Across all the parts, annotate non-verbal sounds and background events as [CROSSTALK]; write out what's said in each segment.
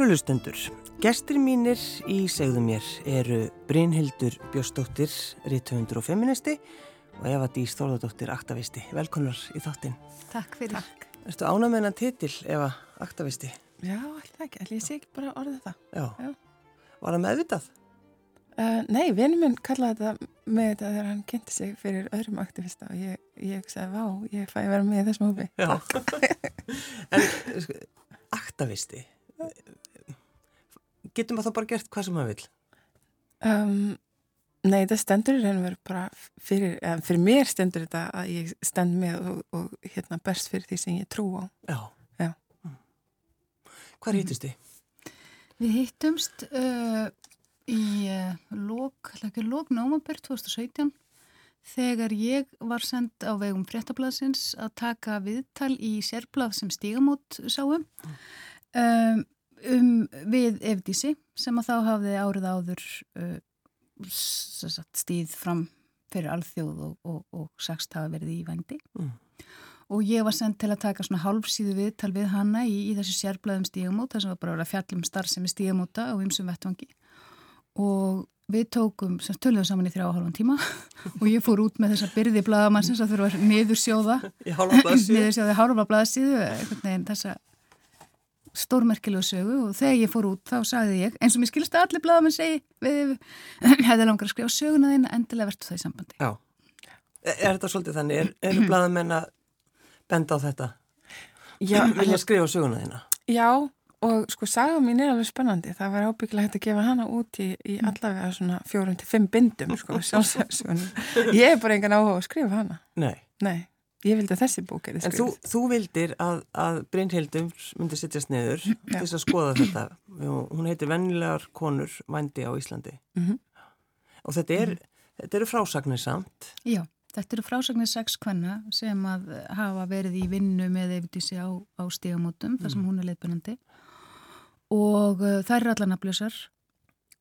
Kærulustendur, gestur mínir í segðu mér eru Brynhildur Björnsdóttir, rítuhundur og feministi og Eva Dís Þórðardóttir, aktavisti. Velkonar í þáttinn. Takk fyrir. Takk. Erstu ánamennan titil, Eva, aktavisti? Já, alltaf ekki. Ætli ég sé ekki bara orðið það. Já. Já. Var það meðvitað? Uh, nei, vinnum minn kallaði þetta með þetta þegar hann kynnti sig fyrir öðrum aktivista og ég, ég sagði, vá, ég fæ að vera með þessum hópi. Já. [LAUGHS] en, sko, aktavisti getur maður þá bara gert hvað sem maður vil? Um, nei, það stendur í raun og veru bara fyrir, eða, fyrir mér stendur þetta að ég stend með og, og hérna berst fyrir því sem ég trú á. Já. Já. Mm. Hvað hýttist þið? Við hýttumst uh, í uh, lók, lók nómabur 2017 þegar ég var sendt á vegum fréttablasins að taka viðtal í sérblað sem stígamót sáum. Um, um við Evdísi sem að þá hafði árið áður uh, stíð fram fyrir alþjóð og, og, og sagst hafa verið í vændi. Mm. og ég var sendt til að taka svona hálfsíðu viðtal við hanna í, í þessu sérblöðum stígamóta sem var bara að fjallum starf sem er stígamóta á ymsum vettvangi. Og við tókum, sem töluðum saman í þrjá og halvan tíma [LAUGHS] og ég fór út með þessa byrði bladamann sem þurfa að niðursjóða. Niðursjóða hálfa blaðsíðu [LAUGHS] þessa stórmerkilegu sögu og þegar ég fór út þá sagði ég, eins og mér skilst að allir bladamenn segi við [CLEARS THROAT] hefði langar að skrifa söguna þín endilega verðt það í sambandi Já, er þetta svolítið þannig? Er, eru bladamenn að benda á þetta? Já, vilja skrifa söguna þína? Já, og sko saga mín er alveg spennandi það var ábygglega hægt að gefa hana út í, í allavega svona fjórum til fimm bindum sko, [LAUGHS] sjálfsögsunum ég er bara engan áhuga að skrifa hana Nei, Nei. Ég vildi að þessi bók er skrifið. En þú, þú vildir að, að Brynhildum myndi sittjast neður til þess að skoða þetta. Hún heitir Vennilegar konur vændi á Íslandi. Mm -hmm. Og þetta, er, mm -hmm. þetta eru frásagnir samt. Já, þetta eru frásagnir sex kvenna sem að hafa verið í vinnu með Evidísi á, á stígamótum, þar sem mm. hún er leitbennandi. Og uh, það eru allar naflösar.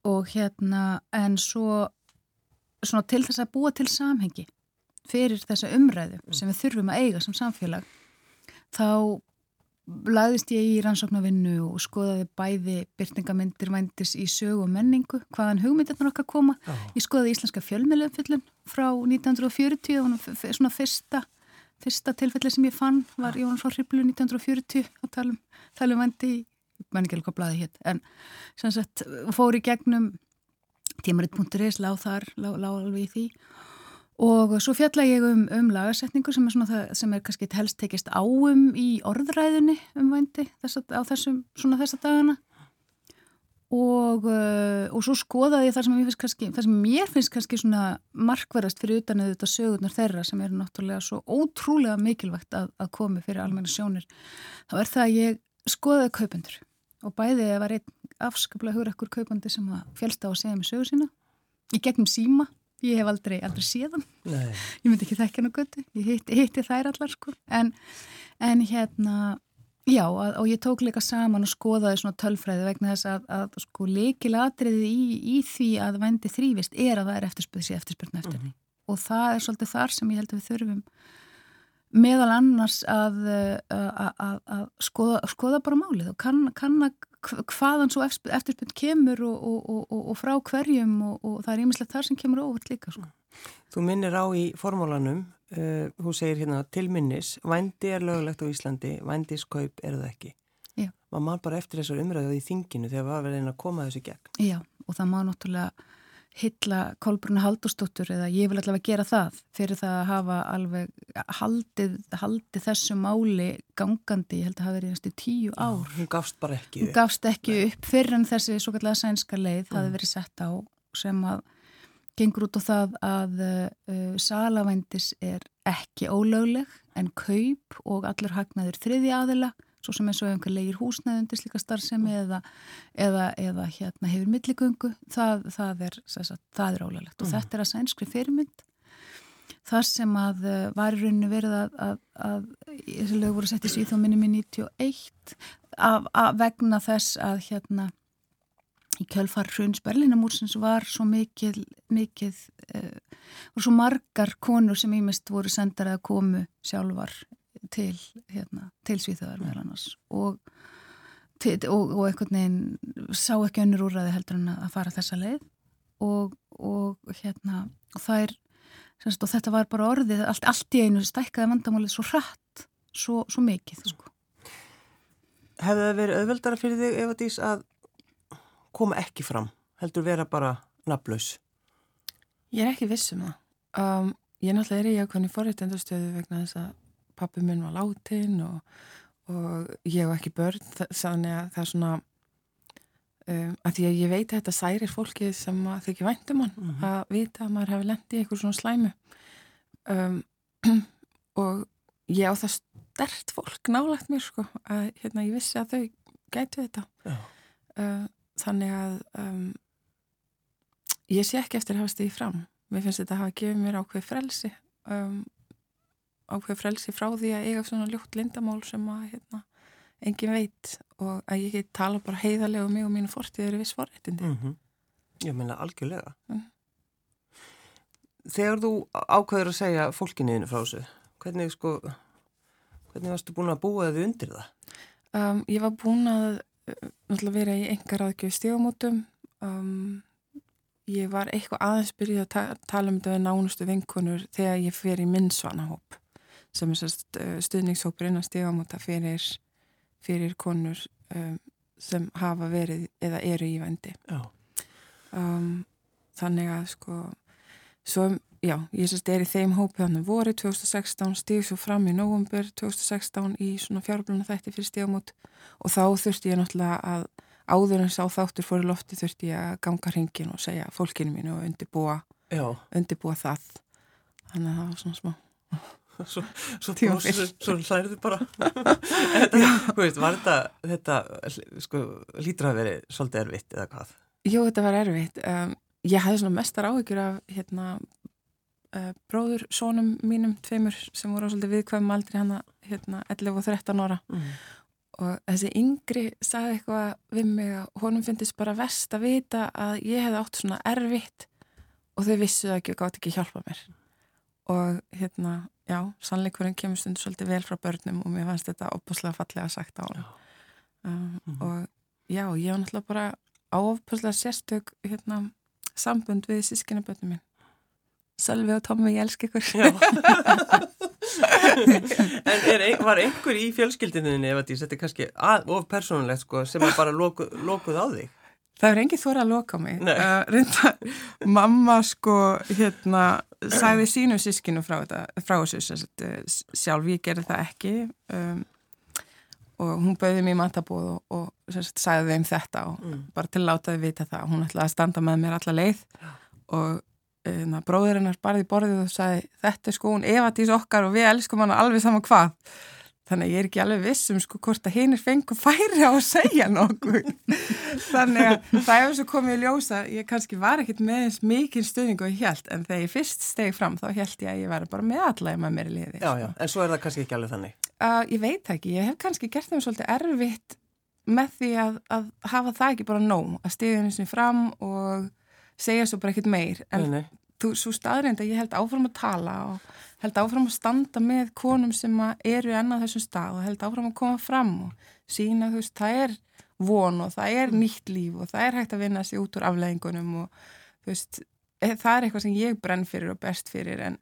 Og hérna, en svo til þess að búa til samhengi fyrir þessa umræðu sem við þurfum að eiga sem samfélag þá lagðist ég í rannsóknarvinnu og skoðaði bæði byrtingamindir vændis í sögu og menningu hvaðan hugmyndirnar okkar koma. Oh. ég skoðaði íslenska fjölmiðlefyllun frá 1940 svona fyrsta, fyrsta tilfelli sem ég fann var Jónas frá Hriblu 1940 og tala um, tala um vændi menn ekki alveg hvað blæði hétt en sem sagt fór í gegnum tímaritt.is láð þar, láð alveg í því Og svo fjalla ég um, um lagarsetningu sem er, það, sem er kannski helst tekist áum í orðræðinni um vændi þessa, á þessum, svona þessa dagana og, uh, og svo skoðaði ég það sem, finnst kannski, það sem mér finnst kannski svona markverðast fyrir utan auðvitað sögurnar þeirra sem eru náttúrulega svo ótrúlega mikilvægt að, að komi fyrir almenna sjónir. Það var það að ég skoðaði kaupendur og bæði að var einn afskaplega hugur ekkur kaupandi sem félst á að segja mig sögur sína í gegnum síma Ég hef aldrei, aldrei séðan, ég myndi ekki þekka hennu götu, ég hitti, hitti þær allar sko, en, en hérna, já, að, og ég tók líka saman og skoðaði svona tölfræði vegna þess að, að sko leikilatriði í, í því að vendi þrývist er að það er eftirspöðs í eftirspöðna eftir. Henni mm -hmm. og það er svolítið þar sem ég held að við þurfum meðal annars að, að skoða, skoða bara málið og kann, kann að hvaðan svo eftirspunt kemur og, og, og, og frá hverjum og það er ímislegt þar sem kemur óvart líka sko. Þú minnir á í formólanum uh, þú segir hérna tilminnis vændi er lögulegt á Íslandi vændiskaup er það ekki Já. maður bara eftir þessar umræðu í þinginu þegar við varum að koma þessu gegn Já, og það má náttúrulega hylla Kolbrunna Haldurstóttur eða ég vil allavega gera það fyrir það að hafa alveg haldið, haldið þessu máli gangandi, ég held að hafi verið næstu tíu ár. Já, hún gafst bara ekki upp. Hún gafst ekki Nei. upp fyrir en þessi svo kallega sænska leið mm. hafi verið sett á sem að gengur út á það að uh, salavændis er ekki ólögleg en kaup og allur hagnaður þriði aðila svo sem eins og einhver leigir húsnæðundir slíka starfsemi eða, eða, eða hérna, hefur milligöngu, það, það er, er ólælegt og mm. þetta er að sænskri fyrirmynd þar sem að eh, var í rauninu verið að, að, að þessi lög voru sett í síðan minni 91 af, vegna þess að hérna í kjölfar Hruns Berlínamúrsins var svo mikið, mikið uh, og svo margar konur sem ímest voru sendar að komu sjálfar til, hérna, til Svíþjóðar meðal annars og og, og einhvern veginn sá ekki önnur úrraði heldur en að fara þessa leið og, og hérna og það er semst, og þetta var bara orðið allt, allt í einu stækkaði vandamálið svo hratt svo, svo mikið sko. Hefði það verið auðveldara fyrir þig ef að koma ekki fram heldur vera bara naflaus? Ég er ekki vissum það um, ég náttúrulega er í ákveðni forréttendastöðu vegna þess að pappi minn var látin og og ég hef ekki börn þannig að það er svona um, að því að ég veit að þetta særir fólki sem ekki væntum hann mm -hmm. að vita að maður hefur lendið í eitthvað svona slæmu. Um, [CLEARS THROAT] og ég á það stert fólk nálagt mér sko að hérna ég vissi að þau gætu þetta. Uh, þannig að um, ég sé ekki eftir að hafa stíðið fram. Mér finnst þetta að hafa gefið mér ákveð frelsi um, ákveð frelsi frá því að eiga svona ljótt lindamál sem að hérna, engin veit og að ég get tala bara heiðarlega um mig og mínu fortíðir í viss forrættindi. Mm -hmm. Ég menna algjörlega. Mm. Þegar þú ákveður að segja fólkinuðinu frá þessu, hvernig sko, hvernig varstu búin að búa þið undir það? Um, ég var búin að uh, vera í engar aðgjöf stígamótum um, ég var eitthvað aðeins byrjuð að ta tala um þetta við nánustu vinkunur þegar ég fer í minnsvanahóp sem er eh, stuðningshópur innan stígamóta fyrir, fyrir konur um, sem hafa verið eða eru í vendi um, þannig að sko svo, já, ég sérst er í þeim hópi þannig voru 2016 stíg svo fram í nógumber 2016 í svona fjárbluna þætti fyrir stígamót og þá þurfti ég náttúrulega að áður en sá þáttur fór í lofti þurfti ég að ganga hringin og segja fólkinu mínu og undirbúa, undirbúa það. Þannig að það var svona smá svo, svo, svo, svo hlæriðu bara. [LAUGHS] Þetta, veist, var þetta, þetta sko, lítur að veri svolítið erfitt eða hvað? Jú, þetta var erfitt. Um, ég hafði svona mestar áhyggjur af hérna uh, bróður sónum mínum tveimur sem voru svolítið viðkvæmum aldrei hana hérna 11 og 13 ára. Mm. og þessi yngri sagði eitthvað við mig að honum finnist bara vest að vita að ég hefði átt svona erfitt og þau vissu ekki og gátt ekki hjálpa mér. Og hérna já, sannleikurinn kemur stundu svolítið vel frá börnum og mér fannst þetta opuslega fallega sagt á hann um, mm -hmm. og já, ég var náttúrulega bara áopuslega sérstök hérna, sambund við sískinu börnum minn Sölvi og Tommi, ég elsk ykkur [LAUGHS] En er, var einhver í fjölskyldinu ef þetta er kannski of persónulegt sko, sem bara lokuð, lokuð á þig? Það er engið þóra að loka mig. Uh, reynda, mamma sko hérna sagði sínu sískinu frá, frá þessu eh, sjálf, ég gerði það ekki um, og hún bauði mér matabóð og, og sagt, sagði þeim þetta og mm. bara til að láta þið vita það. Hún ætlaði að standa með mér alla leið og um, bróður hennar barði borðið og sagði þetta er sko hún Eva Dís okkar og við elskum hann alveg saman hvað Þannig að ég er ekki alveg vissum sko hvort að hinn er fengu færi á að segja nokkuð. [LAUGHS] Þannig að það hefur svo komið í ljósa, ég kannski var ekkit með eins mikið stuðning og ég held, en þegar ég fyrst stegi fram þá held ég að ég var bara með allæg með mér í liði. Já, já, en svo er það kannski ekki alveg þannig? Uh, ég veit ekki, ég hef kannski gert þeim svolítið erfitt með því að, að hafa það ekki bara nóg, að stegja henni sem fram og segja svo bara ekkit meir, en nei, nei. Þú, svo staðrind að ég held áfram að tala og held áfram að standa með konum sem eru ennað þessum stað og held áfram að koma fram og sína þú veist, það er von og það er nýtt líf og það er hægt að vinna sér út úr afleggingunum og þú veist, e, það er eitthvað sem ég brenn fyrir og best fyrir en,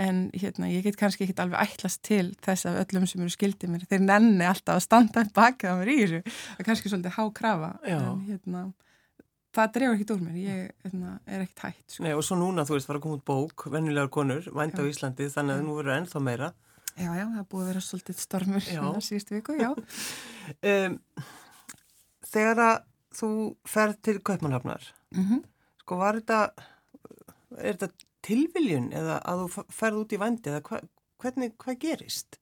en hérna, ég get kannski ekki alveg ætlast til þess að öllum sem eru skildið mér, þeir nenni alltaf að standa baka á mér í þessu, það er kannski svolítið hákrafa, en hérna það drefur ekkit úr mér, ég hefna, er ekkit hægt sko. Nei og svo núna þú veist var að koma út bók vennilegar konur, vænt á Íslandi þannig að nú verður ennþá meira Já, já, það búið að vera svolítið stormur hérna síðustu viku, já [LAUGHS] um, Þegar að þú ferð til Kaupmannhafnar mm -hmm. sko var þetta er þetta tilviljun eða að þú ferð út í vændi eða hva, hvernig, hvað gerist?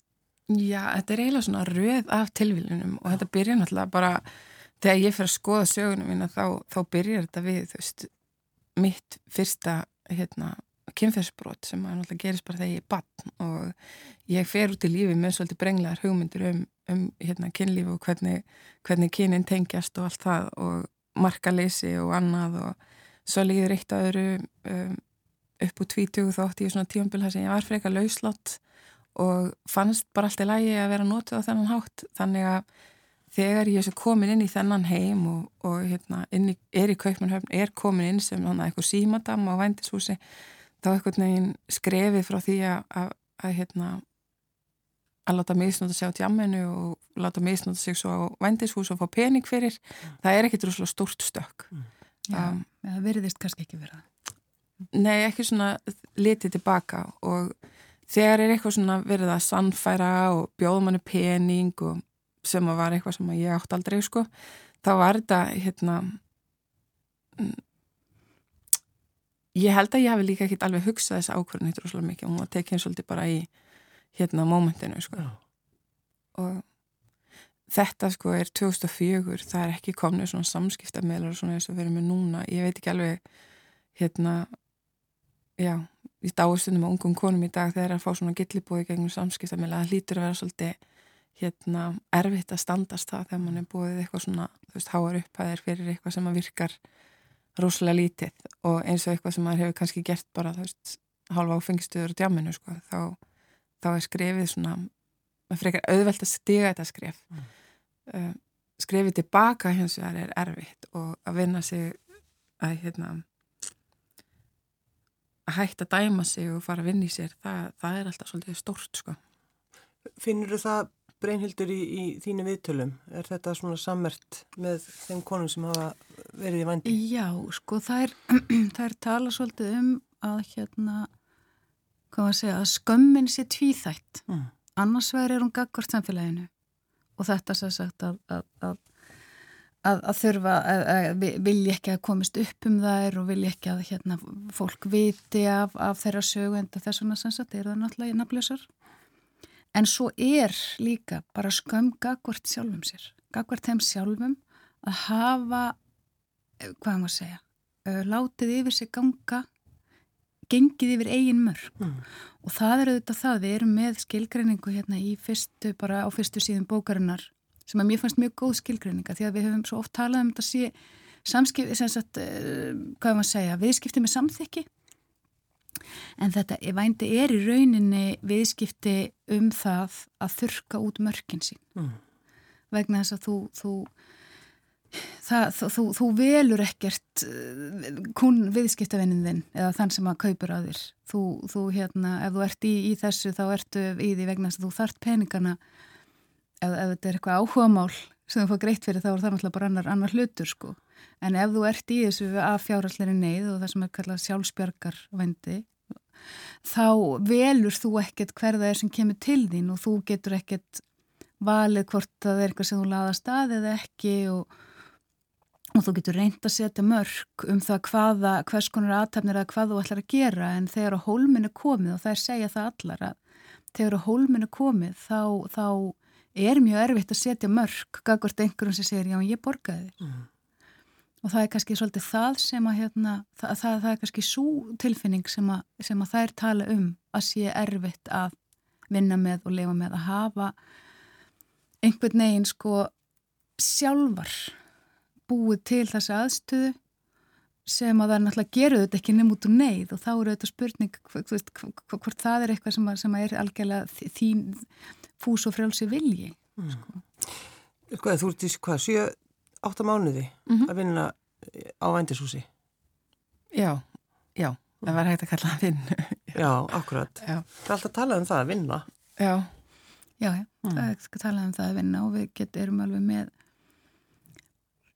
Já, þetta er eiginlega svona röð af tilviljunum og þetta byrja náttúrulega bara þegar ég fer að skoða sögunum mína þá, þá byrjar þetta við veist, mitt fyrsta hérna, kynferðsbrot sem að náttúrulega gerist bara þegar ég er bann og ég fer út í lífi með svolítið brenglegar hugmyndir um, um hérna, kynlífi og hvernig, hvernig kynin tengjast og allt það og markaleysi og annað og svo líður eitt að öru um, upp úr 20 þótt ég svona tíumbil þar sem ég var fyrir eitthvað lauslátt og fannst bara alltaf lægi að vera nótið á þennan hátt. Þannig að þegar ég er komin inn í þennan heim og, og hérna, í, er í Kaupmannhöfn, er komin inn sem eitthvað símadam á vændishúsi þá eitthvað neginn skrefið frá því að, að, að hérna að láta misnóta sig á tjamminu og láta misnóta sig svo á vændishús og fá pening fyrir, mm. það er ekkit rúslega stort stök mm. um, Já, það veriðist kannski ekki verða Nei, ekki svona litið tilbaka og þegar er eitthvað svona verið að sannfæra og bjóða manni pening og sem var eitthvað sem ég átt aldrei sko, þá var þetta hérna mm, ég held að ég hafi líka ekki alveg hugsað þessa ákvörðin hittur ósláð mikið. Og hún var tekið svolítið bara í hérna mómentinu sko. Já. og þetta sko er 2004 það er ekki komnið svona samskiptamelar og svona eins og verið með núna. Ég veit ekki alveg hérna já, ég dáistundum á ungum konum í dag þegar það er að fá svona gillibói gegnum samskiptamela, það hlýtur að vera svolítið hérna erfitt að standast það þegar mann er búið eitthvað svona þú veist, háar upphæðir fyrir eitthvað sem virkar rosalega lítið og eins og eitthvað sem maður hefur kannski gert bara þú veist, hálfa áfengistuður og djáminu sko, þá, þá er skrefið svona, maður frekar auðvelt að stiga þetta skref mm. uh, skrefið tilbaka hins vegar er erfitt og að vinna sig að hérna að hægt að dæma sig og fara að vinna í sér það, það er alltaf svolítið stórt sko Finnur þú það Breinhildur í, í þínu viðtölum, er þetta svona sammert með þeim konum sem hafa verið í vandi? Já, sko það er, [CLEARS THROAT] það er tala svolítið um að hérna, hvað maður segja, að skömmin sé tvíþætt. Mm. Annars verður er hún gaggvart samfélaginu og þetta sér sagt að, að, að, að þurfa, að vilja ekki að komist upp um þær og vilja ekki að hérna, fólk viti af, af þeirra sögu en þess vegna sem sagt er það náttúrulega nafnlösar En svo er líka bara skömm gagvart sjálfum sér, gagvart þeim sjálfum að hafa, eh, hvað maður segja, eh, látið yfir sig ganga, gengið yfir eigin mörg mm. og það er auðvitað það, við erum með skilgreiningu hérna í fyrstu, bara á fyrstu síðan bókarinnar sem að mér fannst mjög góð skilgreininga því að við höfum svo oft talað um þetta sé samskip, sem sagt, eh, hvað maður segja, viðskipti með samþykki En þetta vændi er í rauninni viðskipti um það að þurka út mörkin sín. Mm. Vegna þess að þú, þú, það, þú, þú velur ekkert kun eh, viðskiptavinnin þinn eða þann sem að kaupur að þér. Þú, hérna, ef þú ert í, í þessu þá ertu í því vegna þess að þú þart peningana ef, ef þetta er eitthvað áhugamál sem þú fá greitt fyrir þá er það náttúrulega bara annar, annar hlutur sko. En ef þú ert í þessu af fjárhalsleiri neyð og það sem er kallað sjálfsbjörgar vendi þá velur þú ekkert hverða er sem kemur til þín og þú getur ekkert valið hvort það er eitthvað sem þú laða stað eða ekki og, og þú getur reynd að setja mörg um það hvaða, hvers konar aðtæfnir eða hvað þú ætlar að gera. En þegar á hólminu komið og það er segja það allar að þegar á hólminu komið þá, þá er mjög erfitt að setja mörg gagvart einhverjum sem segir já ég borgaði þér. Mm og það er kannski svolítið það sem að hérna, það, það, það er kannski svo tilfinning sem að, sem að þær tala um að sé erfitt að vinna með og lifa með að hafa einhvern veginn sko sjálfar búið til þessi aðstöðu sem að það er náttúrulega geruð þetta ekki nefn út úr neyð og þá eru þetta spurning veist, hvort það er eitthvað sem, að, sem að er algjörlega þín fús og frjálsi vilji mm. sko. Hvað, þú ert í hvað, 7 átta mánuði mm -hmm. að vinna á vændishúsi. Já, já það var hægt að kalla það vinnu [LAUGHS] Já, akkurat. Já. Það er alltaf að tala um það að vinna. Já, já, já. Mm. það er að tala um það að vinna og við getum erum alveg með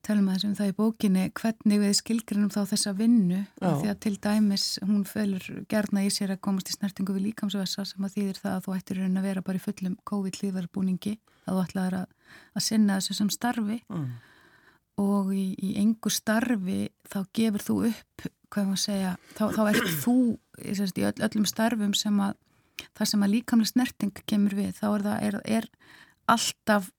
talum að þessum það í bókinni hvernig við skilgrinum þá þessa vinnu. Því að til dæmis hún fölur gerna í sér að komast í snertingu við líkamsvessa sem að þýðir það að þú ættir að vera bara í fullum COVID-líðarbúningi að þú ætlaður að, að sinna þessu sem starfi. Mm og í, í engu starfi þá gefur þú upp, hvað maður segja, þá, þá ert þú sagt, í öll, öllum starfum sem að það sem að líkamlega snerting kemur við, þá er það er, er alltaf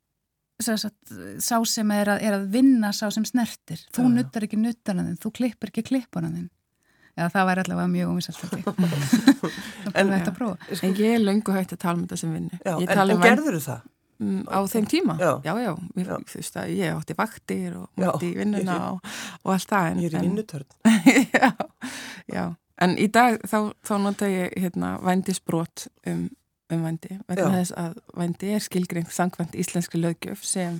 sagt, sá sem er að, er að vinna sá sem snertir, þú nuttar ekki nuttanaðinn, þú klippir ekki klippanaðinn Já, það væri allavega mjög óminsalt [LAUGHS] en, en ég er löngu hægt að tala um þetta sem vinni Já, en, en gerður þú það? Mm, á þeim tíma, já, já, já, mér, já. þú veist að ég átti vaktir og mútti í vinnuna og, og allt það en, Ég er í vinnutörn. [LAUGHS] Já, já, en í dag þá, þá nota ég hérna vændisbrot um, um vændi vegna þess að vændi er skilgrein sangvænt íslenski lögjöf sem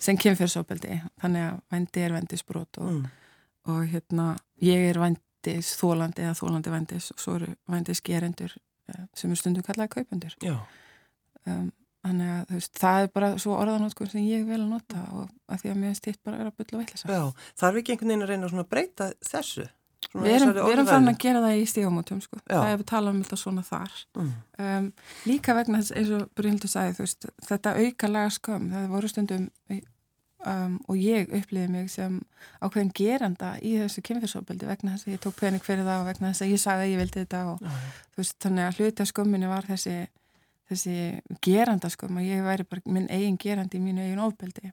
sem kynferðsópildi þannig að vændi er vendisbrot og, Mm. og hérna ég er vændis þólandi eða þólandi vændis og svo eru vændis gerendur eh, sem er stundum kallaði kaupendur. Já, um, þannig að veist, það er bara svo orðanótkun sem ég vil að nota og að því að mér stýtt bara að vera að bylla veitlisa já, þarf ekki einhvern veginn að reyna að breyta þessu? Við erum, erum farin að gera það í stígamótum sko. Það er við tala um þetta svona þar Mm. um, líka vegna þess eins og Bryndur sagði þú veist, þetta aukalega skömm það voru stundum um, og ég upplýði mig sem ákveðin geranda í þessu kynfyrsópildi vegna þess að ég tók pening fyrir það og vegna þess að ég sagði að ég vildi þetta og þú veist, þannig að hluti af skömminni var þessi, þessi geranda skömm að ég væri bara minn eigin gerandi í mínu eigin ofbeldi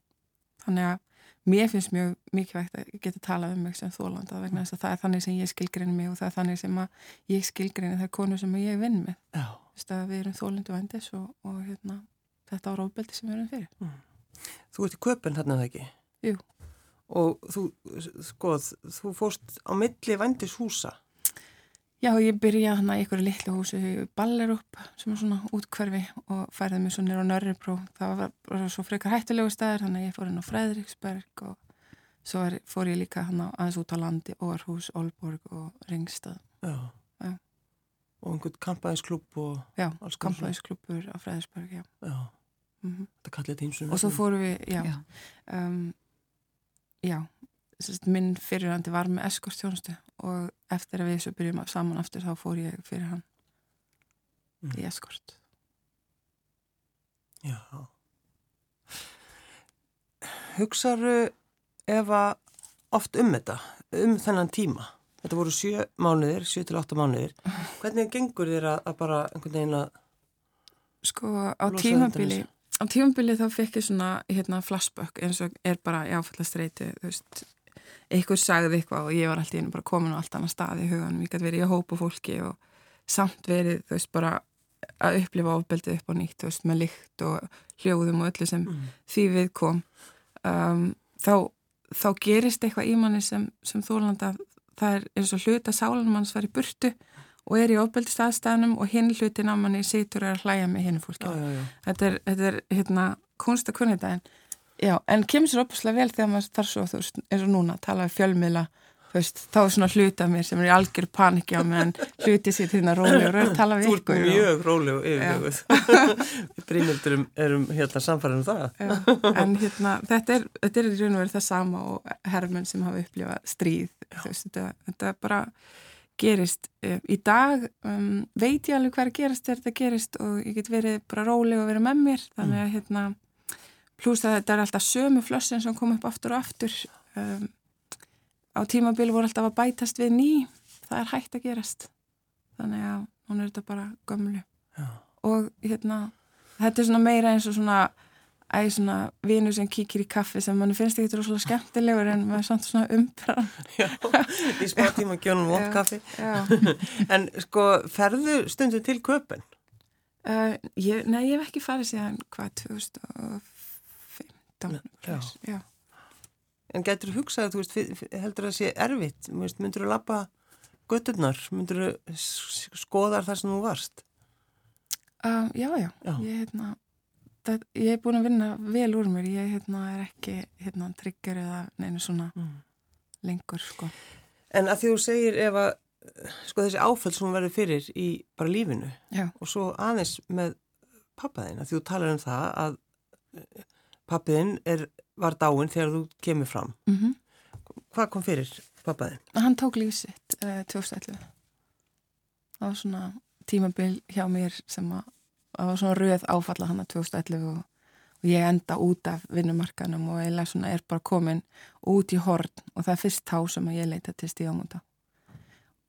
þannig að mér finnst mjög mikilvægt að geta talað um mig sem þólanda vegna þess að það er þannig sem ég skilgrinni mig og það er þannig sem að ég skilgrinni þær konu sem ég vinn með Já. Við erum þólindu vendis og, og hérna, þetta á ofbeldi sem við erum fyrir Þú ert í köpun þarna eða ekki? Jú. Og þú, sko, þú fórst á milli vendis húsa. Já, ég byrjaði hann í einhverju litlu húsi Ballerup sem er svona útkverfi og færði mig svo nýra á Nörribró það var bara svo frekar hættulegu staðir þannig að ég fór inn á Fredriksberg og svo er, fór ég líka hann aðeins út á landi Óarhús, Olborg og Ringstad Já. Já. Og einhvern kampaðinsklub og Já, alls konar svona. kamplæðisklubur á Fredriksberg, já Já, mm þetta kallir þetta eins og Og svo fórum við, já, Já. um, já minn fyrirhandi var með eskortþjónustu og eftir að við svo byrjum saman aftur þá fór ég fyrir hann Mm. í eskort Já. Hugsaru Eva oft um þetta, um þennan tíma? Þetta voru sjö mánuðir, sjö til átta mánuðir. [LAUGHS] Hvernig gengur þér að, að bara einhvern veginn að Sko á tímabili á tímabili þá fekk ég svona hérna flashback eins og er bara í áfallast reyti þú veist, eitthvað sagði eitthvað og ég var alltaf bara komin á allt annar stað í huganum, ég gæti verið í hópu fólki og samt verið, þú veist, bara að upplifa ofbeldið upp á nýtt, þú veist, með lykt og hljóðum og öllu sem mm. því við kom um, þá, þá gerist eitthvað í manni sem, sem þólanda það er eins og hluta sálanum hans var í burtu og er í ofbeldist aðstæðanum og hinn hlutin á manni situr að hlæja með hinn fólki Já, já, já. þetta er, þetta er hérna kunst að já, en kemur sér opaslega vel þegar maður þarf svo, þú veist, eins og núna tala við fjölmiðla, þú veist, þá er svona hluta mér sem er í algjör panikja á meðan [LAUGHS] hluti sér til hérna róli og röð tala við Þú ert ykkur og- mjög róleg og yfirlöguð. Við [LAUGHS] Brynildur erum, hérna samfæðan um það. Já, en hérna, þetta er, þetta er í raun og verið það sama og hermenn sem hafa upplifað stríð, þú veist, þetta, þetta bara gerist. Um, í dag um, veit ég alveg hvað er að gerast þegar þetta gerist og ég get verið bara róleg og verið með mér, þannig að hérna, pluss að þetta er alltaf sömu flossin sem kom upp aftur og aftur. Um, á tímabili voru alltaf að bætast við ný, það er hægt að gerast. Þannig að hún er þetta bara gömlu Já. og hérna, þetta er svona meira eins og svona æ, svona vinu sem kíkir í kaffi sem mann finnst ekki svona skemmtilegur en maður er samt svona umbrann Já, í smá tíma gjónum vond kaffi. [LAUGHS] En sko, ferðu stundum til köpun? Uh, ég, nei, ég hef ekki farið síðan hvað, 2015 Já. já. En getur þú hugsað, þú veist, heldur það sé erfitt? Myndur þú lappa götturnar? Myndur þú skoðar þar sem þú varst? Um, já, já, Já. Ég, hérna, það, ég er búin að vinna vel úr mér, ég hérna, er ekki hérna, trigger eða neina svona Mm. lengur sko. En að því þú segir ef að, sko þessi áföll sem hún verður fyrir í bara lífinu Já. og svo aðeins með pappaðinn, að því þú talar um það að pappiðinn var dáinn þegar þú kemur fram. Mm Hvað kom fyrir pappaðinn? Hann tók líf sitt uh, 2011 það var svona tímabil hjá mér sem að það var svona röð áfalla hann að 2011 og, og ég enda út af vinnumarkanum og eiginlega svona er bara komin út í horn og það er fyrst þá sem að ég leita til stíðamúta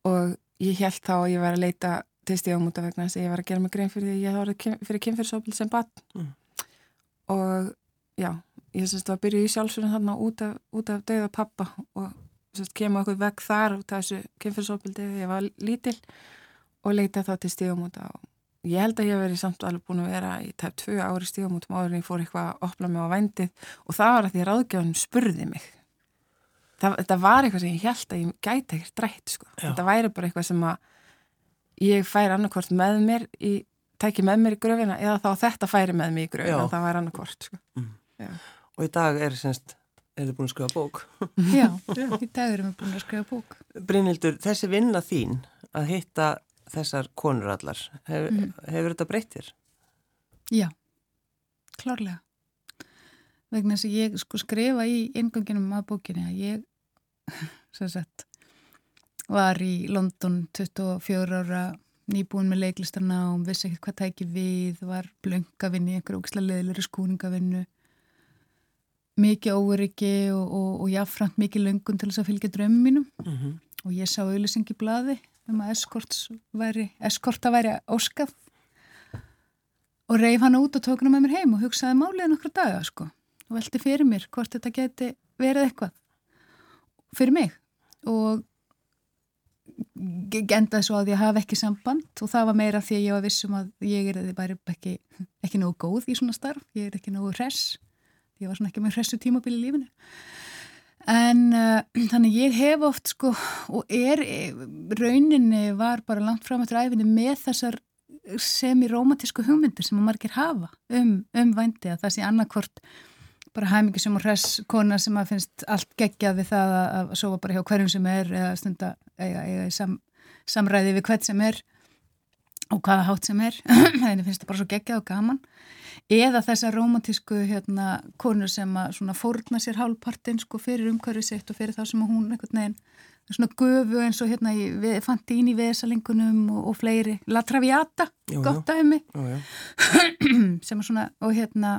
og ég held þá að ég var að leita til stíðamúta vegna þess að ég var að gera mig grein fyrir því að ég var fyrir kynfyrsopil sem bann Mm. og já, ég semst var að byrja í sjálfsvörðin þarna út af, út af dauða pappa og semst kemur okkur veg þar út af þessu kynfyrsopildi þegar ég var lítil og leita þá til stíðamúta og ég held að ég hef verið samt alveg búin að vera í tæp tvö ári stíðamútum áður en ég fór eitthvað að opla mig á vændið og það var að því að ráðgjáðan spurði mig það, þetta var eitthvað sem ég held að ég gæti ekkert drætt sko. Já. þetta væri bara eitthvað sem að ég fær annarkvort með mér í, tæki með mér í gröfina eða þá þetta færi með mér í gröfina Já. það væri annarkvort sko. Mm. Já. og í dag er semst, er þið búin að skrifa bók. [LAUGHS] Já, í dag erum við búin að skrifa bók. Brynhildur, þessi vinna þín að hitta þessar konur allar, hef, mm. hefur þetta breyttir? Já, klárlega. Vegna þess að ég sko skrifa í inganginum að bókinni að ég, [LAUGHS] sem sagt, var í London 24 ára nýbúin með leiklistarna og vissi ekkert hvað tæki við, var blöngavinni, einhverju ógislega leðilegri skúningavinnu mikið óveriki og, og, og jáfnframt mikið löngun til þess að fylgja drömmum mínum. Mm -hmm. og ég sá auðvisingi blaði um að eskorta væri óskaf og reif hann út og tók hann með mér heim og hugsaði málið nokkru daga sko. Og velti fyrir mér hvort þetta geti verið eitthvað fyrir mig. Og endaði svo að ég hafi ekki samband. Og það var meira því að ég var vissum að ég er bara ekki, ekki nógu góð í svona starf, ég er ekki nógu hress ég var svona ekki með hressu tímabil í lífinu. En uh, þannig ég hef oft sko og er rauninni var bara langt fram eftir æfinni með þessar semi-romantísku hugmyndir sem að margir hafa um, um vændi að það sé annarkvort bara hæmingi sem og hress kona sem að finnst allt geggjað við það að, að sofa bara hjá hverjum sem er eða stunda eiga, eiga sam, samræði við hvert sem er og hvaða hátt sem er. [CLEARS THROAT] Þannig finnst það bara svo geggjað og gaman. Eða þessar romantísku hérna, konur sem að fórna sér hálfpartin sko, fyrir umhverfið sitt og fyrir það sem hún einhvern veginn svona gufu eins og hérna ég fant ín í vesalingunum og, og fleiri. La Traviata, jú, gott aðeimi [CLEARS THROAT] sem er svona og hérna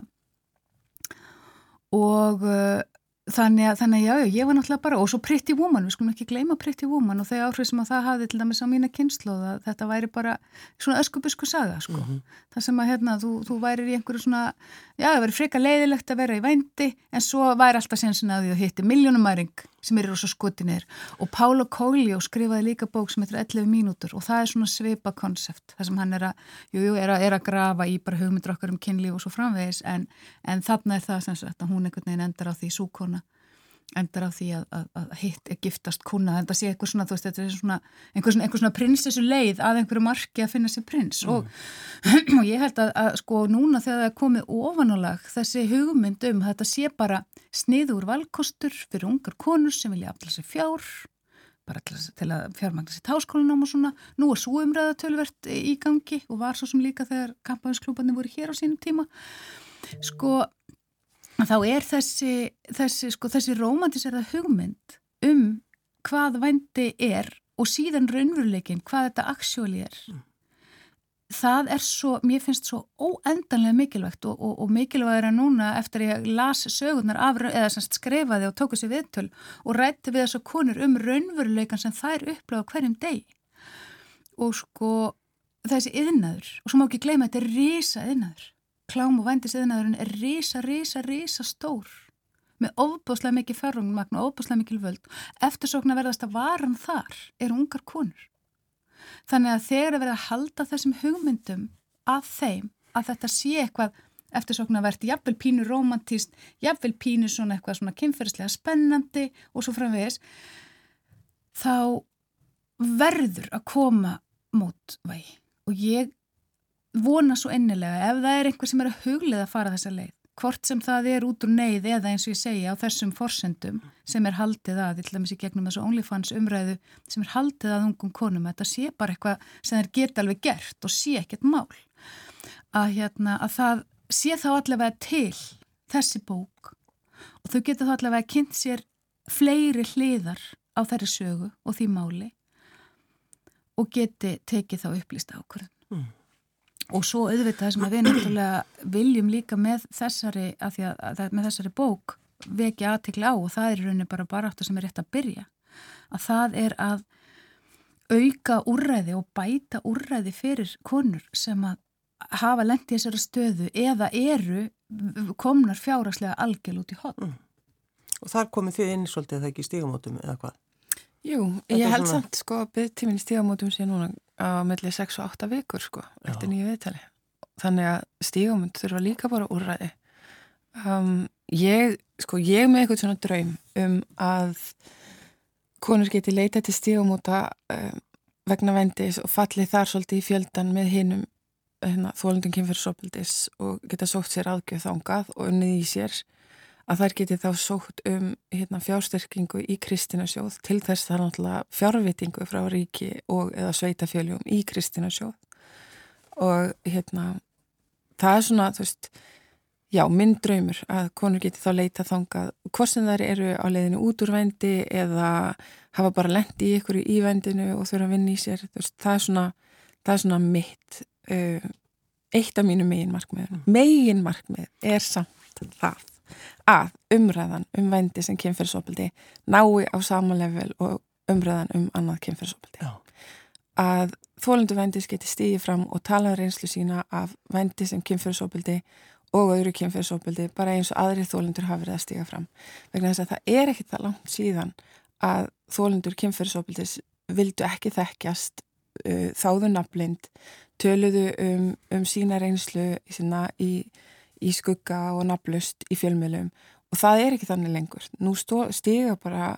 og uh, Þannig að, þannig að já, ég var náttúrulega bara, og svo Pretty Woman, við skulum ekki gleyma Pretty Woman og þau áhrif sem að það hafði til dæmis á mína kynnslóða, þetta væri bara svona öskubusku saga, sko. Mm -hmm. Það sem að, hérna, þú, þú væri í einhverju svona, já, það væri freka leiðilegt að vera í vændi, en svo væri alltaf sensin að því að hitti miljónumæring sem eru rosa skotinir. Og Pálo Coelho skrifaði líka bók sem heitir 11 mínútur og það er svona svipa konsept, það sem hann er að, jú, jú, er að, er að grafa í bara hugmyndur okkar um kynlíf og svo framvegis, en, en þarna er það sem sagt að hún einhvern veginn endar á því súkona endar á því að, að, að hitt er giftast kuna, en það sé eitthvað svona, þú veist, þetta er svona einhver svona, einhver svona prinsessu leið að einhverju marki að finna sér prins. Mm. og, [CLEARS THROAT] og ég held að, að sko núna þegar það er komið ofanálag þessi hugmynd um þetta sé bara sniður valkostur fyrir ungar konur sem vilja afla sér fjár bara til að fjármagna sér táskólinám og svona, nú er svo umræðatölvert í gangi og var svo sem líka þegar kampaðinsklúbandi voru hér á sínum tíma. Sko þá er þessi, þessi, sko, þessi romantísera hugmynd um hvað vændi er og síðan raunveruleikin hvað þetta aksjóli er. Mm. Það er svo, mér finnst svo óendanlega mikilvægt og, og, og mikilvæg er að núna eftir ég las sögurnar af, eða semst skrefaði og tóku sér viðtöl og rætti við þessu konur um raunveruleikan sem þær uppláða hverjum deg. Og sko þessi yðnaður, og svo má ekki gleyma þetta er rísa yðnaður klám og vændisiðnaðurinn er risa, risa, risa stór með ofbúslega mikið ferrungmagn og ofbúslega mikið völd. Eftirsókn að verðast að varan þar er ungar konur. Þannig að þegar að verða að halda þessum hugmyndum að þeim að þetta sé eitthvað eftirsókn að verði jafnvel pínu romantíst, jafnvel pínu svona eitthvað svona kynferðslega spennandi og svo framvegis, þá verður að koma mót vægi og ég vona svo ennilega ef það er einhver sem er að huglið að fara þessa leið hvort sem það er út úr neyð eða eins og ég segja á þessum forsendum sem er haldið að, til dæmis í gegnum þessu OnlyFans umræðu sem er haldið að ungum konum að þetta sé bara eitthvað sem þeir geta alveg gert og sé ekkert mál að, hérna, að það sé þá allavega til þessi bók og þau geta þá allavega kynnt sér fleiri hliðar á þeirri sögu og því máli og geti tekið þá upplýsta ákvörðun mm. Og svo auðvitað sem að við náttúrulega viljum líka með þessari, að að, með þessari bók vekja aðtikla á og það er í rauninni bara bara áttu sem er rétt að byrja. Að það er að auka úrræði og bæta úrræði fyrir konur sem að hafa lengt í þessari stöðu eða eru komnar fjáraslega algjörl út í hotn. Mm. Og þar komið þið inn svolítið þegar ekki stígamótum eða hvað? Jú, ég held svona... samt sko að byggtíminn stígamótum sé núna á melli 6 og 8 vikur sko, eftir nýju viðtali. Þannig að stígumund þurfa líka bara úrræði. Um, ég, sko, ég með eitthvað svona draum um að konur geti leita til stígumúta um, vegna vendis og falli þar svolítið í fjöldan með hinnum hérna, þólundum kynferðsopildis og geta sótt sér aðgjöð þángað og unnið í sér að þær geti þá sótt um hérna, fjárstyrkingu í kristinasjóð til þess það er náttúrulega fjárvitingu frá ríki og eða sveitafjöljum í kristinasjóð. Og hérna það er svona, þú veist já, minn draumur að konur geti þá leita þangað hvort sem þær eru á leiðinu út úr vendi eða hafa bara lendi í ykkur í vendinu og þurfa að vinna í sér veist, það, er svona, það er svona mitt uh, eitt af mínu megin markmið mm. megin markmið er samt það að umræðan um vendi sem kynferðsopildi nái á sama level og umræðan um annað kynferðsopildi að þólendu vendis geti stíðið fram og tala um reynslu sína af vendi sem kynferðsopildi og öðru kynferðsopildi bara eins og aðri þólendur hafa verið að stíga fram. Vegna þess að það er ekki það langt síðan að þólendur kynferðsopildis vildu ekki þekkjast uh, þáðu naflind töluðu um, um sína reynslu sína í í skugga og naflust í fjölmjölum og það er ekki þannig lengur. Nú stiga bara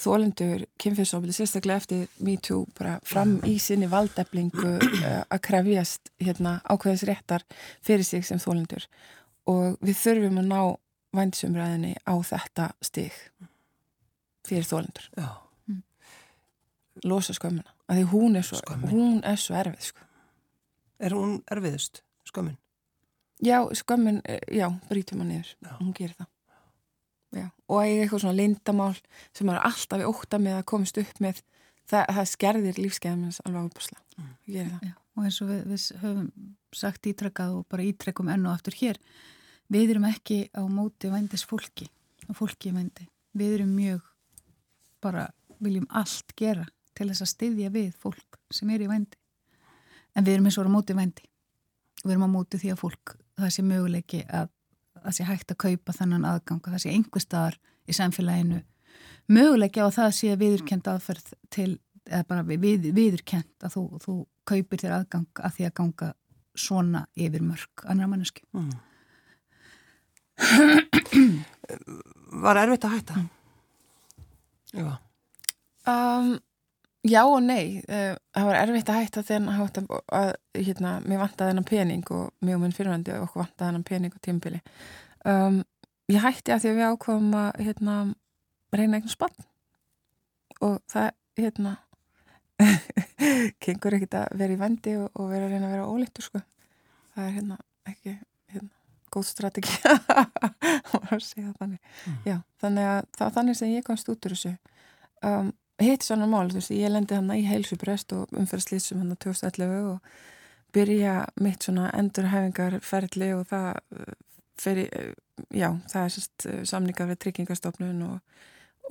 þólendur kynfyrsofili sérstaklega eftir MeToo bara fram í sinni valdeflingu uh, að krefjast hérna, ákveðins réttar fyrir sig sem þólendur og við þurfum að ná vændisumræðinni á þetta stig fyrir þólendur. Já. Mm. Losa skömmina. Af því hún er svo, hún er svo erfið sko. Er hún erfiðust skömmin? Já, skömmin, eh, já, brítum hann niður já. hún gerir það já. og eiga eitthvað svona lindamál sem er alltaf í óta með að komast upp með það, það skerðir lífskeiðamins alveg ábúrsla mm. og eins og við, við höfum sagt ítrekkað og bara ítrekkum enn og aftur hér við erum ekki á móti vændis fólki og fólki vændi við erum mjög bara viljum allt gera til þess að styðja við fólk sem er í vændi en við erum eins og á móti vændi við erum á móti því að fólk það sé möguleiki að það sé hægt að kaupa þannan aðgang og það sé einhver staðar í samfélaginu möguleiki á það sé viðurkend aðferð til, eða bara við, viðurkend að þú, þú kaupir þér aðgang að því að ganga svona yfir mörg annar mannesku mm. [CLEARS THROAT] Var erfitt að hætta? Mm. Já um, Já og nei, uh, það var erfitt að hætta þegar að, að hérna, mér vantaði þennan pening og mjög minn fyrirvændi og okkur vantaði þennan pening og tímpili. Um, ég hætti að því að við ákváðum að hérna, reyna einhvern spann og það hérna, [LAUGHS] kengur ekkert að vera í vendi og, og vera að reyna að vera ólittur sko. Það er hérna ekki hérna, góð strategi [LAUGHS] að segja þannig. Mm. Já, þannig að það þannig sem ég komst út úr þessu. Um, hitt svona mál, þú veist, ég lendi hann í heilsuprest og umferðslýsum hann á 2011 og byrja mitt svona endurhæfingarferðli og það eh, fyrir, eh, já, það er sérst eh, samningar við tryggingastofnun og,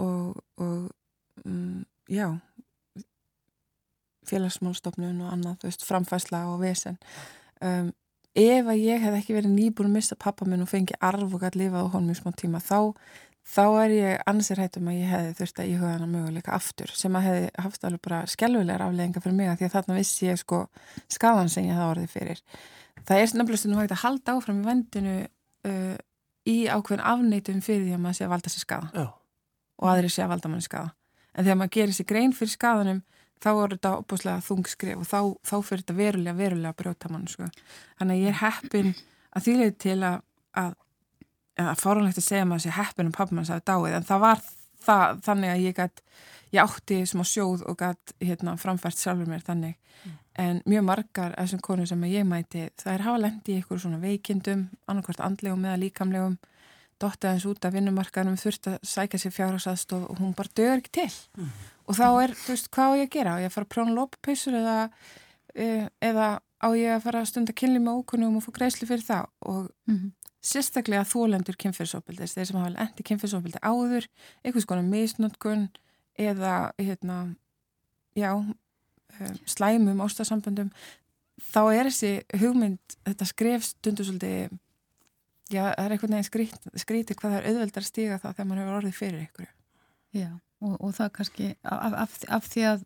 og, og um, já félagsmálstofnun og annað, þú veist, framfæsla og vesen. Um, ef að ég hef ekki verið nýbúin að missa pappa minn og fengi arf og gæti lifað á honum í smá tíma, þá þá er ég ansir hættum að ég hefði þurft að íhuga hana möguleika aftur sem að hefði haft alveg bara skjálfilegar aflegginga fyrir mig að því að þarna vissi ég sko skadan sem ég það orðið fyrir. Það er nefnilega stundum hægt að halda áfram í vendinu uh, í ákveðin afneitum fyrir því að maður sé að valda sér skada Já. og aðri sé að valda manni skada. En þegar maður gerir sér grein fyrir skadanum þá er þetta opuslega þungskrif og þá, þá fyrir þetta verulega, verulega að eða fáránlegt að segja maður sé heppin um pappa mann sæði dáið en það var það, þannig að ég gætt ég átti smá sjóð og gætt hérna, framfært sjálfur mér þannig mm. en mjög margar af þessum konur sem ég mæti það er hafa lendi í ykkur svona veikindum annarkvært andlegum eða líkamlegum dottið hans út af vinnumarkaðnum þurft að sækja sér fjárhagsaðstof og hún bara dögur ekki til mm. og þá er, þú veist, hvað á ég að gera? Á ég að fara að prjóna lópapeisur eða, e, eða á ég að fara að stunda kynli með ókunnum og få greiðsli fyrir það og mm sérstaklega þólendur kynfyrsopildis, þeir sem hafa endi kynfyrsopildi áður, einhvers konar misnötkun eða hérna, já, um, slæmum ástasamböndum, þá er þessi hugmynd, þetta skref stundu svolítið, já, það er einhvern veginn skrít, skrítið hvað það er auðveldar stíga það þegar mann hefur orðið fyrir einhverju. Já, og, og það kannski af, af, af því að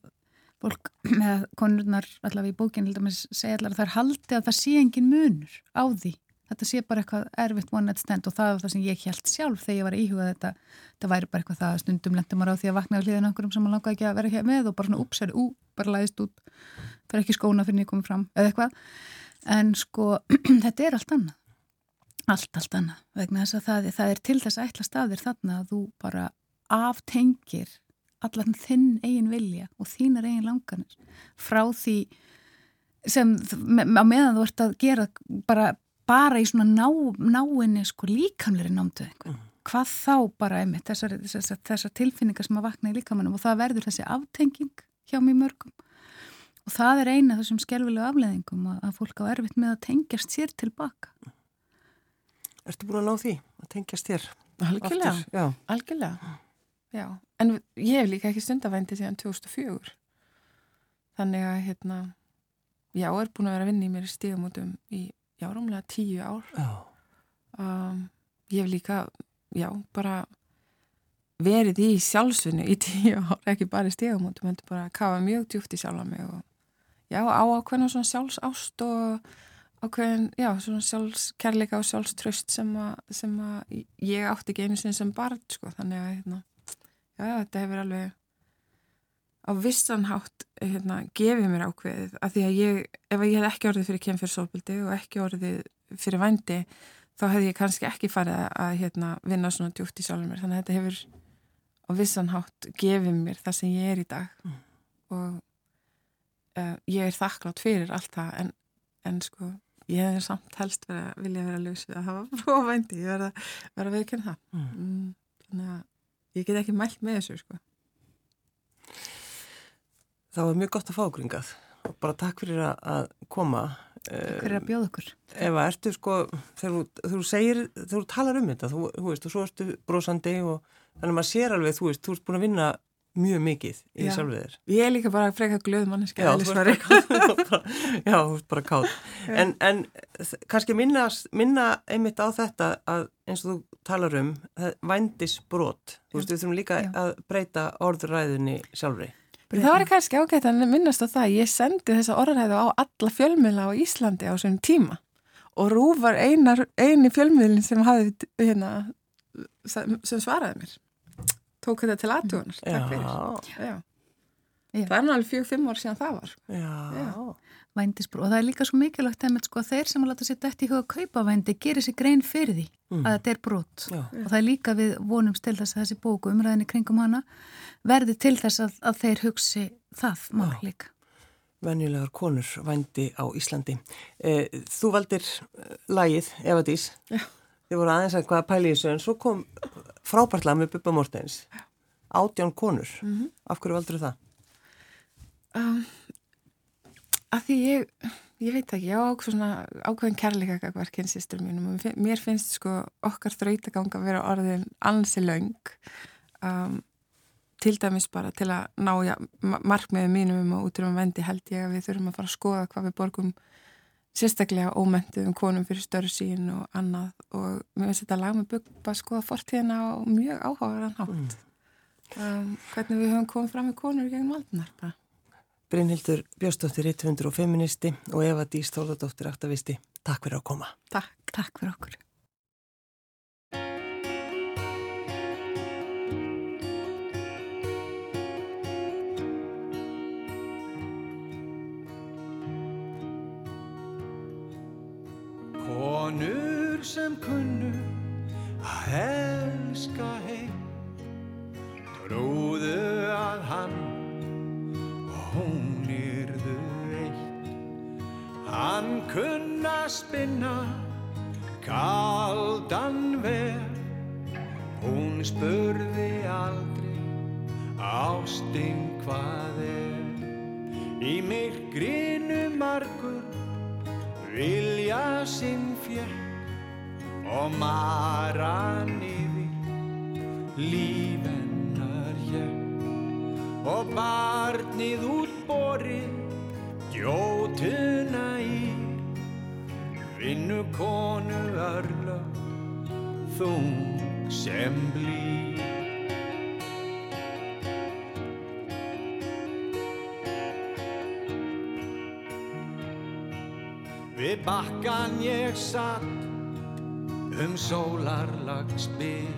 fólk með konurnar allavega í bókinu segja allavega að það er haldið að það sé engin munur á því þetta sé bara eitthvað erfitt one night stand og það var það sem ég held sjálf þegar ég var íhugað þetta. Þetta væri bara eitthvað það stundum lendum maður á því að vakna á hliðin okkur sem maður langaði ekki að vera hér með og bara svona úpsæri, ú, bara læðist út. Fyrir ekki skóna fyrir ég komið fram eða eitthvað. En sko [CLEARS THROAT] þetta er allt annað. Allt, allt annað. Vegna þess að það, það er til þess að ætla staðir þarna að þú bara aftengir allan þinn eigin vilja og þínar eigin langanir frá því sem á meðan þú ert að gera bara, bara í svona ná, náinni sko líkamleiri einhvern mm. hvað þá bara einmitt þessar, þessar, þessar tilfinningar sem að vakna í líkamannum og það verður þessi aftenging hjá mjög mörgum. Og það er eina þessum skelvilegu afleðingum að, að fólk á erfitt með að tengjast sér tilbaka Ertu búin að ná því að tengjast þér? Algjörlega, algjörlega. Já, en ég hef líka ekki stundavændi síðan 2004 þannig að hérna já, er búin að vera að vinna í mér stígamótum í járumlega tíu ár. Um, ég hef líka já, bara verið í sjálfsvinni í [LAUGHS] tíu ár, ekki bara í stígamótum, heldur bara að kafa mjög djúft í sjálfa mig og já, á ákveðna svona sjálfsást og ákveðin, já, svona sjálfskerleika og sjálfströst sem að ég átti ekki einu sinni sem barn, sko, þannig að, hérna, já, þetta hefur alveg á vissanhátt, hérna, gefið mér ákveðið, af því að ég, ef ég hef ekki orðið fyrir kemfyrsópildi og ekki orðið fyrir vændi, þá hefði ég kannski ekki farið að, hérna, vinna svona djútt í sjálfur mér, þannig að þetta hefur á vissanhátt gefið mér það sem ég er í dag. Mm. og uh, ég er þakklátt fyrir allt það en, en sko ég hef samt helst verið að vilja vera laus við að hafa [LAUGHS] prófændi, ég verða að veikina það. Mm. Mm, þannig að ég get ekki mælt með þessu sko Það var mjög gott að fá gringað og bara takk fyrir að koma Takk fyrir að bjóða okkur Ef að ertu sko, þegar þú segir þegar þú talar um þetta, þú, þú veist og svo ertu brosandi og þannig að maður sér alveg þú veist, þú ert búin að vinna mjög mikið í sjálfur þér. Ég er líka bara freka glöð manneski. [LAUGHS] Já, þú ert bara, kátt. En, en kannski minna, minna einmitt á þetta að eins og þú talar um vændisbrot. Þú veist, við þurfum líka já. að breyta orðræðinni sjálfri. Það var kannski ágætt að minnast á það. Ég sendi þessa orðræðu á alla fjölmiðla á Íslandi á svonum tíma. Og Rú var einar, eini fjölmiðlin sem, hafði, hérna, sem svaraði mér. Tók þetta til aðtjóðunar takk fyrir. Já. það er náttúrulega fjög-fimm ár síðan það var vændisbrú. Og það er líka svo mikilvægt að sko, þeir sem að láta sér dætt í huga að kaupa vændi gerir sér grein fyrir því mm. að þetta er brot. Já. og það er líka við vonumst til þess að þessi bóku umræðinni kringum hana verði til þess að, að þeir hugsi það mál líka. Venjulegar konur vændi á Íslandi. Eh, Þú valdir eh, lægið Evadís Þið voru aðeins að hvaða pæli í þessu en svo kom frábært lag með Bubba Mortens. Átján konur. Mm -hmm. af hverju valdur það? Um, að því ég ég veit ekki, ég á ákveðin kærleika hverkinn sýstur mínum mér finnst sko okkar þrautaganga að vera orðin ansi laung um, til dæmis bara til að ná ja, markmiðið mínum um að útrúum vendi held ég að við þurfum að fara að skoða hvað við borgum sérstaklega ómentuðum konum fyrir störru sín og annað og mér finnst þetta lag með bygg að skoða fortíðina á mjög áhugaðan hátt mm. um, hvernig við höfum komið fram með konur gegnum aldunar bara. Brynhildur Björnstóttir, 105 feministi og Eva Dís Þóladóttir, aktivisti Takk fyrir að koma. Takk, takk fyrir okkur. konur sem kunnu að elska heim trúðu að hann og hún yrðu eitt. Hann kunna spinna kaldan verð hún spurði aldrei ástinn hvað er? Í myrkrinu margur vilja sinn fjekk og maran yfir lífennar hjekk og barnið útborið gjótuna í. Vinnu konu örla þung sem blí Við bakkan ég satt um sólarlags byrj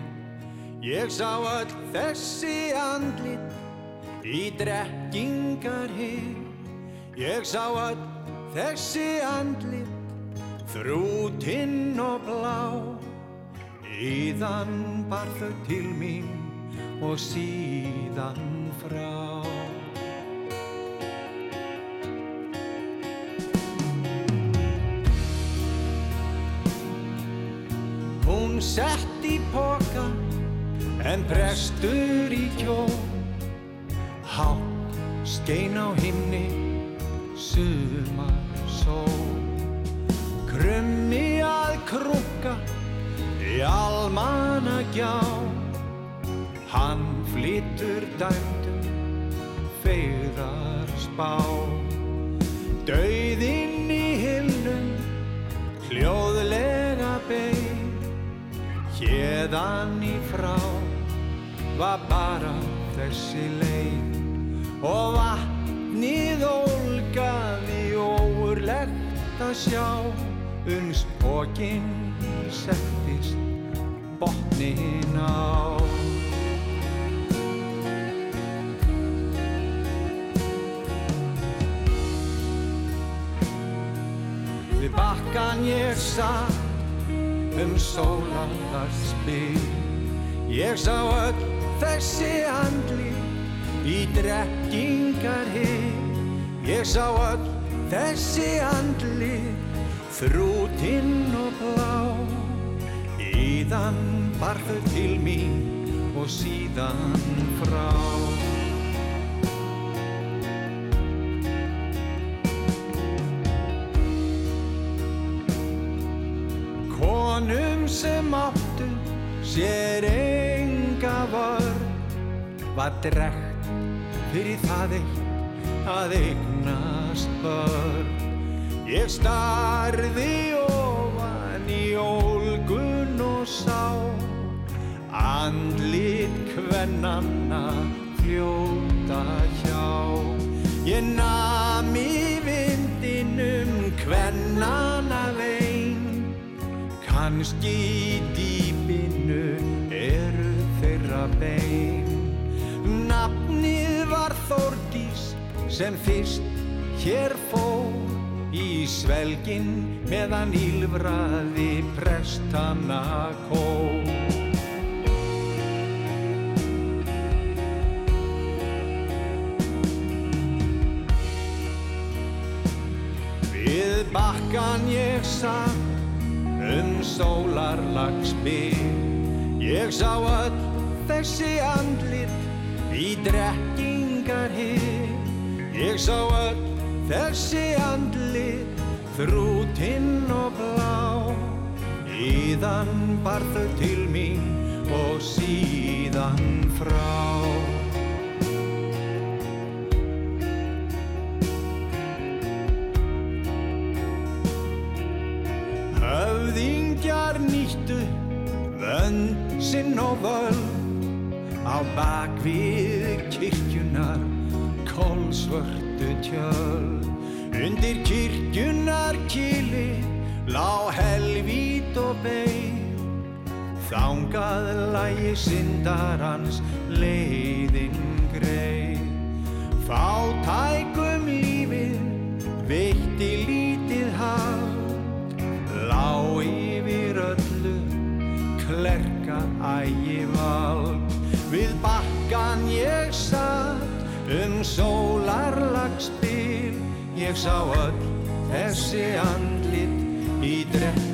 Ég sá öll þessi andlit í drekkingar hér Ég sá öll þessi andlit þrútinn og blá. Íðan bar þau til mín og síðan frá. Hún sett í poka en prestur í kjó skein á himni sumar sól Krummi að krukka í almanna gjá Hann flytur dæmdum feyðar spá Dauðinn í hillum hljóðlega beig Hérðan í frá. Var bara þessi leið og vatnið ólgaði óurlegt að sjá uns bókinn settist botnin á. Við bakkan ég satt um sólandar spil Ég sá öll þessi andli í drekkingar hið Ég sá öll þessi andli þrútinn og blá. Íðan bar þau til mín og síðan frá. Konum sem áttu sér enga vörn var drekt fyrir það eitt að eignast börn. Ég starði ofan í ólgun og sá andlit kvennanna fljóta hjá. Ég nam í vindinum kvennanna vein Kanski í dýpinu eru þeirra bein sem fyrst hér fór Í svelgin meðan ílfraði prestana Við bakkan ég satt um sólarlagsbyr Ég sá öll þessi andlit í drekkingar hér Ég sá öll þessi andlit þrútinn og blá. Íðan bar þau til mín og síðan frá. Höfðingjar nýttu vönd sinn og völd á bakvið kolsvörtu tjöld. Undir kirkjunar kili lá helvít og beig, þangað lægi syndarans leiðin Ég sá öll þessi andlit í drekkingar